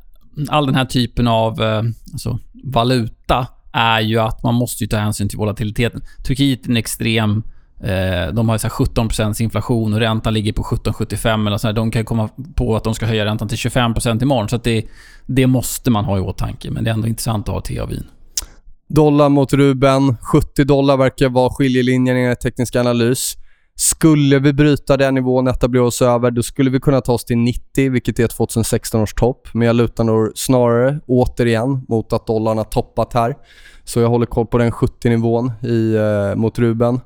all den här typen av eh, alltså, valuta är ju att man måste ju ta hänsyn till volatiliteten. Turkiet är en extrem... Eh, de har så 17% inflation och räntan ligger på 17,75 eller så. De kan komma på att de ska höja räntan till 25% imorgon. Så att det, det måste man ha i åtanke. Men det är ändå intressant att ha te och vin. Dollar mot ruben. 70 dollar verkar vara skiljelinjen i teknisk analys. Skulle vi bryta den nivån, och etablera oss över, då skulle vi kunna ta oss till 90, vilket är 2016 års topp. Men jag lutar nog snarare, återigen, mot att dollarn har toppat här. Så jag håller koll på den 70-nivån eh, mot ruben.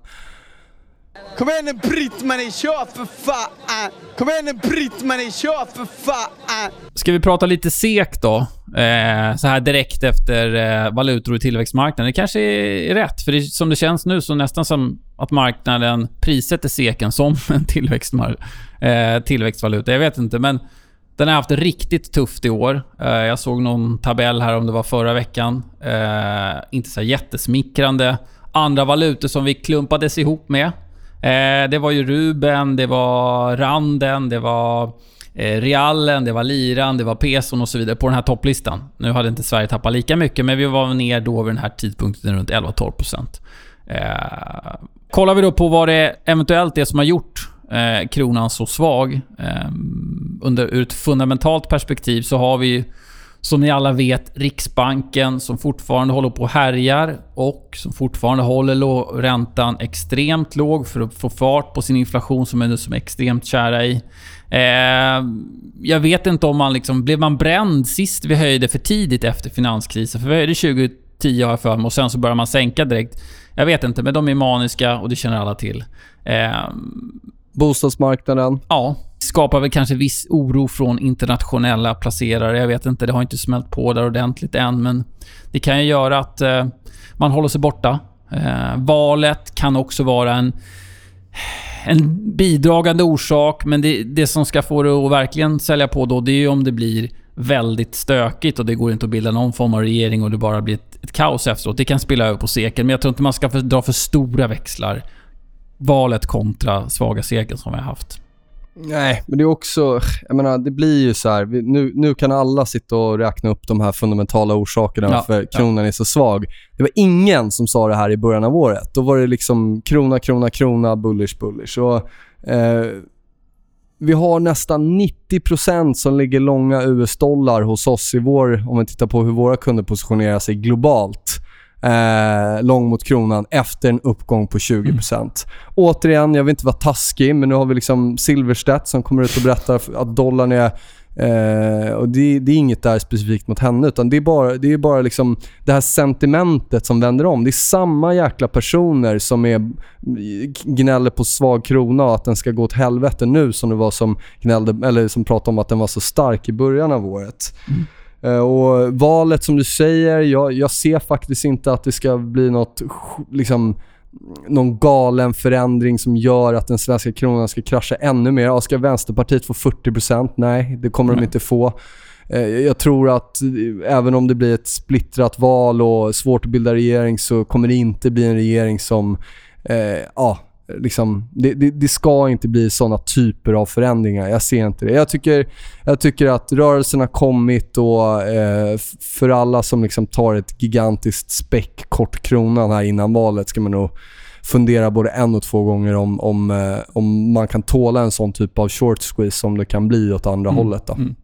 Kom igen nu Britt-Marie, kör för fan! Kom igen nu Britt-Marie, kör för fan! Ska vi prata lite SEK då? Eh, så här direkt efter eh, valutor och tillväxtmarknaden. Det kanske är rätt, för det, som det känns nu så nästan som att marknaden prissätter SEKen som en tillväxtmar- eh, tillväxtvaluta. Jag vet inte, men den har haft det riktigt tufft i år. Eh, jag såg någon tabell här om det var förra veckan. Eh, inte så här jättesmickrande. Andra valutor som vi klumpades ihop med. Eh, det var ju Ruben, det var Randen, det var eh, Realen, det var Liran, det var Peson och så vidare på den här topplistan. Nu hade inte Sverige tappat lika mycket, men vi var ner då vid den här tidpunkten runt 11-12%. Eh, kollar vi då på vad det eventuellt är som har gjort eh, kronan så svag. Eh, under, ur ett fundamentalt perspektiv så har vi ju, som ni alla vet, Riksbanken som fortfarande håller på och härjar och som fortfarande håller räntan extremt låg för att få fart på sin inflation som är nu som är extremt kära i. Eh, jag vet inte om man liksom... Blev man bränd sist vi höjde för tidigt efter finanskrisen? För vi höjde 2010 har jag för mig och sen så började man sänka direkt. Jag vet inte, men de är maniska och det känner alla till. Eh, Bostadsmarknaden. ja, skapar väl kanske viss oro från internationella placerare. Jag vet inte, det har inte smält på där ordentligt än, men det kan ju göra att eh, man håller sig borta. Eh, valet kan också vara en, en bidragande orsak, men det, det som ska få det att verkligen sälja på då, det är ju om det blir väldigt stökigt och det går inte att bilda någon form av regering och det bara blir ett, ett kaos efteråt. Det kan spilla över på seken, men jag tror inte man ska för, dra för stora växlar. Valet kontra svaga seken som vi har haft. Nej, men det är också... Jag menar, det blir ju så här. Nu, nu kan alla sitta och räkna upp de här fundamentala orsakerna Ja, för kronan är så svag. Det var ingen som sa det här i början av året. Då var det liksom krona, krona, krona, bullish, bullish. Och, eh, vi har nästan 90% som ligger långa US-dollar hos oss i vår, om vi tittar på hur våra kunder positionerar sig globalt. Eh, lång mot kronan efter en uppgång på 20%. Återigen, jag vill inte vara taskig, men nu har vi liksom Silverstedt som kommer ut och berättar att dollarn är Eh, och det, det är inget där specifikt mot henne, utan det är bara, det är bara liksom det här sentimentet som vänder om. Det är samma jäkla personer som är, gnäller på svag krona och att den ska gå åt helvete nu som det var som, gnällde, eller som pratade om att den var så stark i början av året. Eh, Och valet som du säger, jag, jag ser faktiskt inte att det ska bli något liksom någon galen förändring som gör att den svenska kronan ska krascha ännu mer. Ja, ska Vänsterpartiet få 40%? Nej, det kommer de Nej. inte få. Eh, Jag tror att eh, även om det blir ett splittrat val och svårt att bilda regering så kommer det inte bli en regering som eh, ja, liksom, det, det, det ska inte bli såna typer av förändringar. Jag ser inte det. Jag tycker, jag tycker att rörelsen har kommit och eh, för alla som liksom tar ett gigantiskt späck kort kronan här innan valet ska man nog fundera både en och två gånger om, om, eh, om man kan tåla en sån typ av short squeeze som det kan bli åt andra hållet. Då. mm.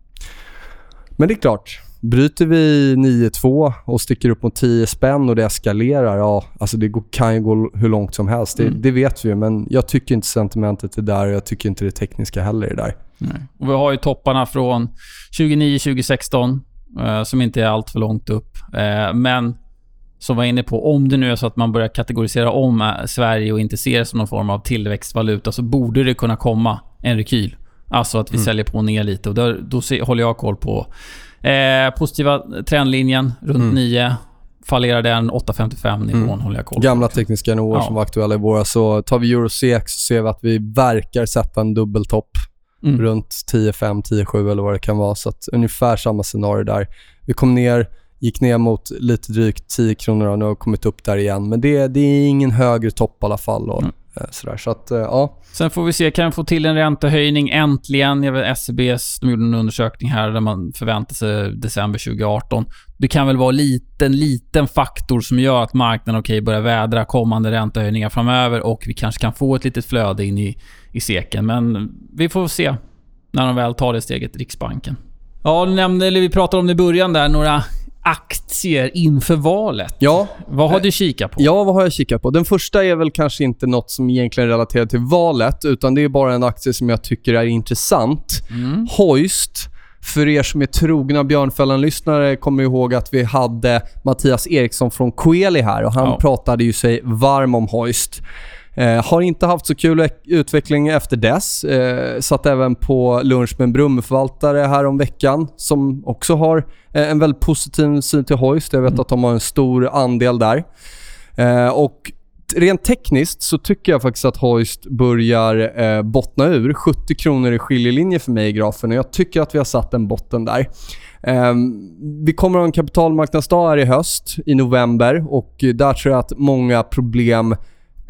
Men det är klart, bryter vi 9-2 och sticker upp mot 10 spänn och det eskalerar, ja, alltså det kan ju gå hur långt som helst. Det, Mm. det vet vi ju, men jag tycker inte sentimentet är där och jag tycker inte det tekniska heller är där. Nej. Och vi har ju topparna från 2009-2016 eh, som inte är allt för långt upp. Eh, men som var inne på, om det nu är så att man börjar kategorisera om eh, Sverige och inte ser det som någon form av tillväxtvaluta så borde det kunna komma en rekyl. Alltså att vi säljer på ner lite och då, då se, håller jag koll på eh, positiva trendlinjen runt Mm. 9. Fallerar den 8,55 nivån Mm. håller jag koll på. Gamla tekniska nivåer Ja. som var aktuella i våras. Så tar vi Eurosec så ser vi att vi verkar sätta en dubbeltopp Mm. runt 10,5, 10,7 eller vad det kan vara. Så att ungefär samma scenario där. Vi kom ner, gick ner mot lite drygt 10 kronor och nu har vi kommit upp där igen. Men det, det är ingen högre topp i alla fall. Och, Mm. Eh, sådär. Så att, eh, ja. Sen får vi se, kan vi få till en räntehöjning äntligen? Jag vet SCBs, de gjorde en undersökning här där man förväntar sig december 2018. Det kan väl vara en liten, liten faktor som gör att marknaden okay, börjar vädra kommande räntehöjningar framöver och vi kanske kan få ett litet flöde in i, i seken. Men vi får se när de väl tar det steget, Riksbanken. Ja, du nämnde, eller vi pratade om det i början där, några aktier inför valet. Ja, Vad har du kikat på? Ja, vad har jag kikat på? Den första är väl kanske inte något som egentligen relaterar till valet, utan det är bara en aktie som jag tycker är intressant. Mm. Hoist. För er som är trogna Björnfällan-lyssnare kommer ihåg att vi hade Mattias Eriksson från Coeli här och han Ja. pratade ju sig varm om Hoist. Eh, har inte haft så kul utveckling efter dess. Eh, satt även på lunch med en Brummeförvaltare här om veckan som också har eh, en väldigt positiv syn till Hoist. Jag vet att de har en stor andel där. Eh, och rent tekniskt så tycker jag faktiskt att Hoist börjar eh, bottna ur. 70 kronor i skiljelinje för mig i grafen och jag tycker att vi har satt en botten där. Ehm, vi kommer att ha en kapitalmarknadsdag här i höst, i november och där tror jag att många problem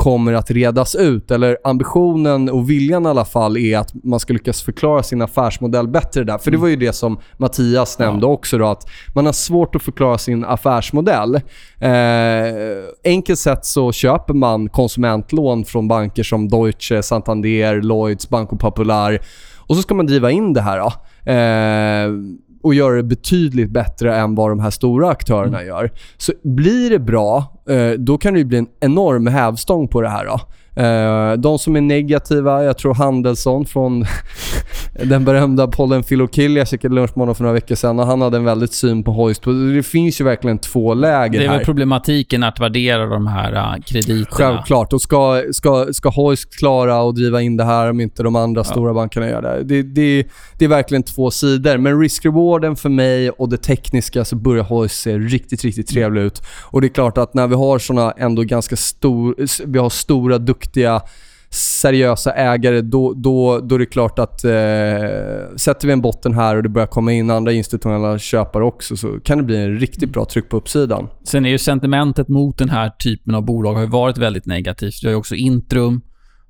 kommer att redas ut. Eller ambitionen och viljan i alla fall är att man ska lyckas förklara sin affärsmodell bättre där. För det var ju det som Mattias nämnde också då, att man har svårt att förklara sin affärsmodell. Eh, enkelt sett så köper man konsumentlån från banker som Deutsche, Santander, Lloyds, Banco Popular och så ska man driva in det här då. Eh, och göra det betydligt bättre än vad de här stora aktörerna gör. Så blir det bra, eh, då kan det bli en enorm hävstång på det här. Då. Eh, de som är negativa, jag tror Handelsson från den berömda podden Kill, jag käkade lunch med honom för några veckor sedan och han hade en väldigt syn på Hoist. Det finns ju verkligen två läger Det är här. väl problematiken att värdera de här uh, krediterna. Självklart. Och ska, ska, ska Hoist klara att driva in det här om inte de andra stora bankerna gör det. Det, det. det är verkligen två sidor. Men risk-rewarden för mig och det tekniska så börjar Hoist se riktigt, riktigt trevlig ut. Och det är klart att när vi har såna ändå ganska stor, vi har stora, duktiga duktiga, seriösa ägare, då, då, då är det klart att eh, sätter vi en botten här och det börjar komma in andra institutionella köpare också så kan det bli en riktigt bra tryck på uppsidan. Sen är ju sentimentet mot den här typen av bolag har ju varit väldigt negativt. Vi har ju också Intrum,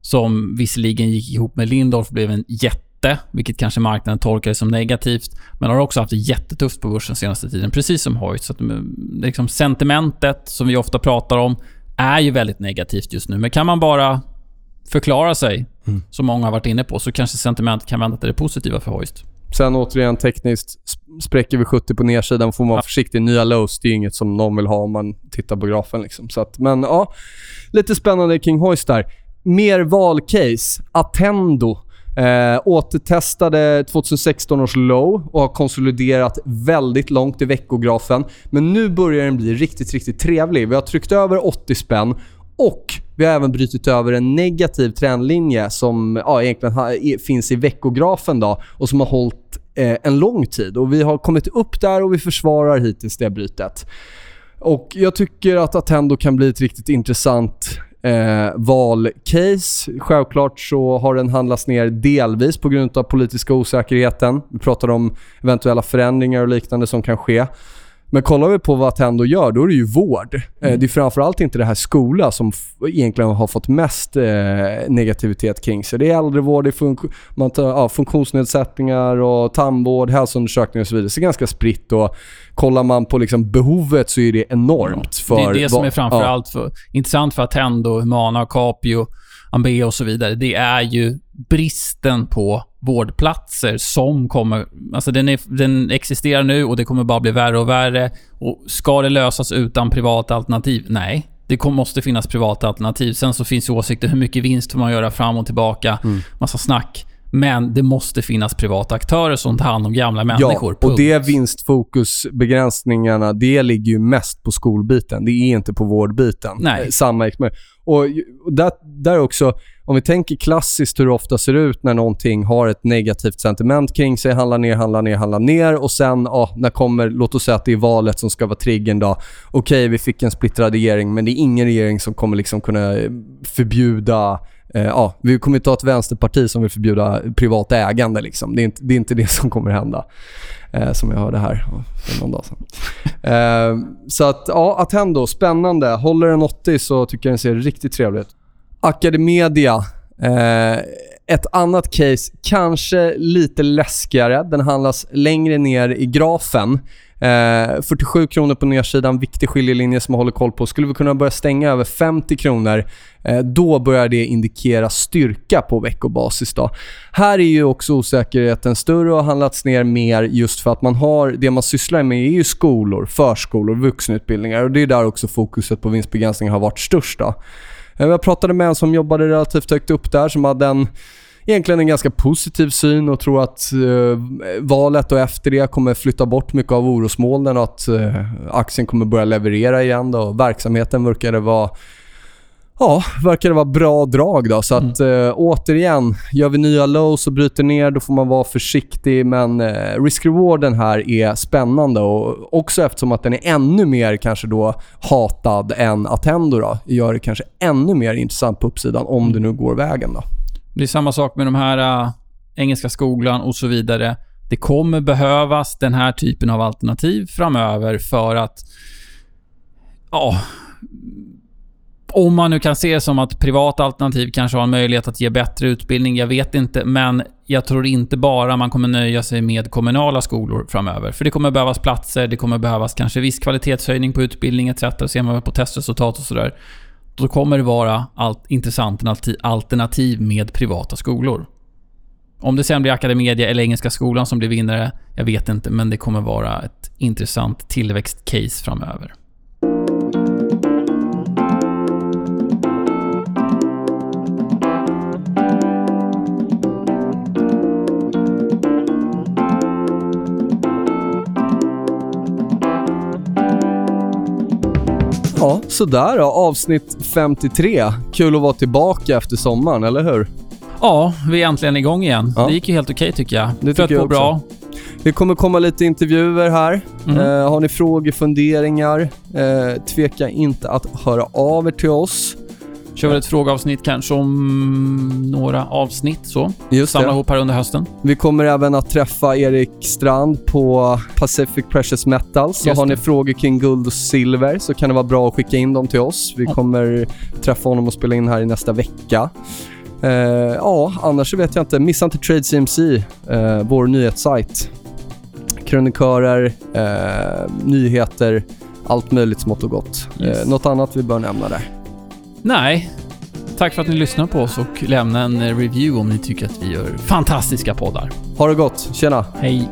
som visserligen gick ihop med Lindorf och blev en jätte, vilket kanske marknaden tolkar som negativt, men har också haft det jättetufft på börsen senaste tiden, precis som Hoyt. Så att, mm, liksom sentimentet, som vi ofta pratar om, är ju väldigt negativt just nu. Men kan man bara förklara sig, som många har varit inne på, så kanske sentimentet kan vända till det positiva för Hoist. Sen återigen tekniskt, sp- spräcker vi 70 på nedsidan får man vara försiktig. Nya lows, det är inget som någon vill ha om man tittar på grafen. Liksom. Så att, men ja, lite spännande kring Hoist där. Mer valcase. Attendo. Eh, återtestade 2016 års low och har konsoliderat väldigt långt i veckografen. Men nu börjar den bli riktigt, riktigt trevlig. Vi har tryckt över 80 spänn och vi har även brutit över en negativ trendlinje som ja, egentligen ha, finns i veckografen då, och som har hållit eh, en lång tid. Och Vi har kommit upp där och vi försvarar hittills det brytet. Och Jag tycker att Attendo kan bli ett riktigt intressant eh, valcase. Självklart så har den handlats ner delvis på grund av politiska osäkerheten. Vi pratar om eventuella förändringar och liknande som kan ske. Men kollar vi på vad Attendo gör, då är det ju vård. Eh, Det är framförallt inte det här skola som egentligen har fått mest eh, negativitet kring sig. Det är äldrevård, det är funk- man tar, ja, funktionsnedsättningar och tandvård, hälsoundersökningar och så vidare. Så det är ganska spritt och kollar man på liksom behovet så är det enormt. För det är det som är framförallt för, intressant för Attendo, Humana, Capio, Ambea och så vidare. Det är ju bristen på vårdplatser som kommer... Alltså den, är, den existerar nu och det kommer bara bli värre och värre. Och ska det lösas utan privata alternativ? Nej. Det kom, måste finnas privata alternativ. Sen så finns ju åsikter hur mycket vinst får man göra fram och tillbaka. Mm. Massa snack. Men det måste finnas privata aktörer som tar hand om gamla människor. Ja, och det vinstfokusbegränsningarna, det ligger ju mest på skolbiten. Det är inte på vårdbiten. Nej. Eh, Samma och där, där också, om vi tänker klassiskt hur det ofta ser ut när någonting har ett negativt sentiment kring sig, handlar ner, handlar ner, handlar ner och sen, ja, när kommer, låt oss säga att det är valet som ska vara triggern då. Okej, vi fick en splittrad regering, men det är ingen regering som kommer liksom kunna förbjuda Eh, ja, vi kommer inte ha ett vänsterparti som vill förbjuda privat ägande. Liksom. Det, är inte, det är inte det som kommer hända. Eh, som jag hörde här för någon dag sedan. Eh, så att, ja, Attendo, spännande. Håller den 80 så tycker jag den ser riktigt trevlig ut. Academedia. Eh, ett annat case, kanske lite läskigare. Den handlas längre ner i grafen. Eh, 47 kronor på nedsidan, viktig skiljelinje som jag håller koll på. Skulle vi kunna börja stänga över 50 kronor, eh, då börjar det indikera styrka på veckobasis. Då. Här är ju också osäkerheten större och har handlats ner mer just för att man har, det man sysslar med är ju skolor, förskolor, vuxenutbildningar och det är där också fokuset på vinstbegränsning har varit störst. Då. Eh, jag pratade med en som jobbade relativt högt upp där som hade en egentligen en ganska positiv syn och tror att eh, valet och efter det kommer flytta bort mycket av orosmolnen och att eh, aktien kommer börja leverera igen. Då. Verksamheten verkade vara Ja, verkar det vara bra drag då. Så att eh, återigen, gör vi nya lows och bryter ner då får man vara försiktig. Men eh, risk-rewarden här är spännande och också eftersom att den är ännu mer kanske då hatad än Attendo då, gör det kanske ännu mer intressant på uppsidan om det nu går vägen då. Det är samma sak med de här äh, Engelska skolan och så vidare. Det kommer behövas den här typen av alternativ framöver för att... Ja... Om man nu kan se det som att privata alternativ kanske har en möjlighet att ge bättre utbildning, jag vet inte. Men jag tror inte bara man kommer nöja sig med kommunala skolor framöver. För det kommer behövas platser, det kommer behövas kanske viss kvalitetshöjning på utbildning etc. Ser man på testresultat och sådär. Då kommer det vara allt intressant alternativ med privata skolor. Om det sen blir Academedia eller Engelska skolan som blir vinnare, jag vet inte, men det kommer vara ett intressant tillväxtcase framöver. Sådär då. Avsnitt 53. Kul att vara tillbaka efter sommaren, eller hur? Ja, vi är äntligen igång igen. Ja. Det gick ju helt okej tycker jag. Det Flöt på bra. Det kommer komma lite intervjuer här. Mm. Eh, har ni frågor, funderingar, eh, tveka inte att höra av er till oss. Kör väl ett frågeavsnitt kanske om några avsnitt så. Just Samla det. ihop här under hösten. Vi kommer även att träffa Erik Strand på Pacific Precious Metals. Så har ni frågor kring guld och silver så kan det vara bra att skicka in dem till oss. Vi kommer träffa honom och spela in här i nästa vecka. Eh, ja, annars så vet jag inte. Missa inte Trade CMC, eh, vår nyhetssajt. Krönikörer, eh, nyheter, allt möjligt smått och gott. Yes. Eh, något annat vi bör nämna där? Nej. Tack för att ni lyssnar på oss och lämna en eh, review om ni tycker att vi gör fantastiska poddar. Ha det gott. Tjena! Hej!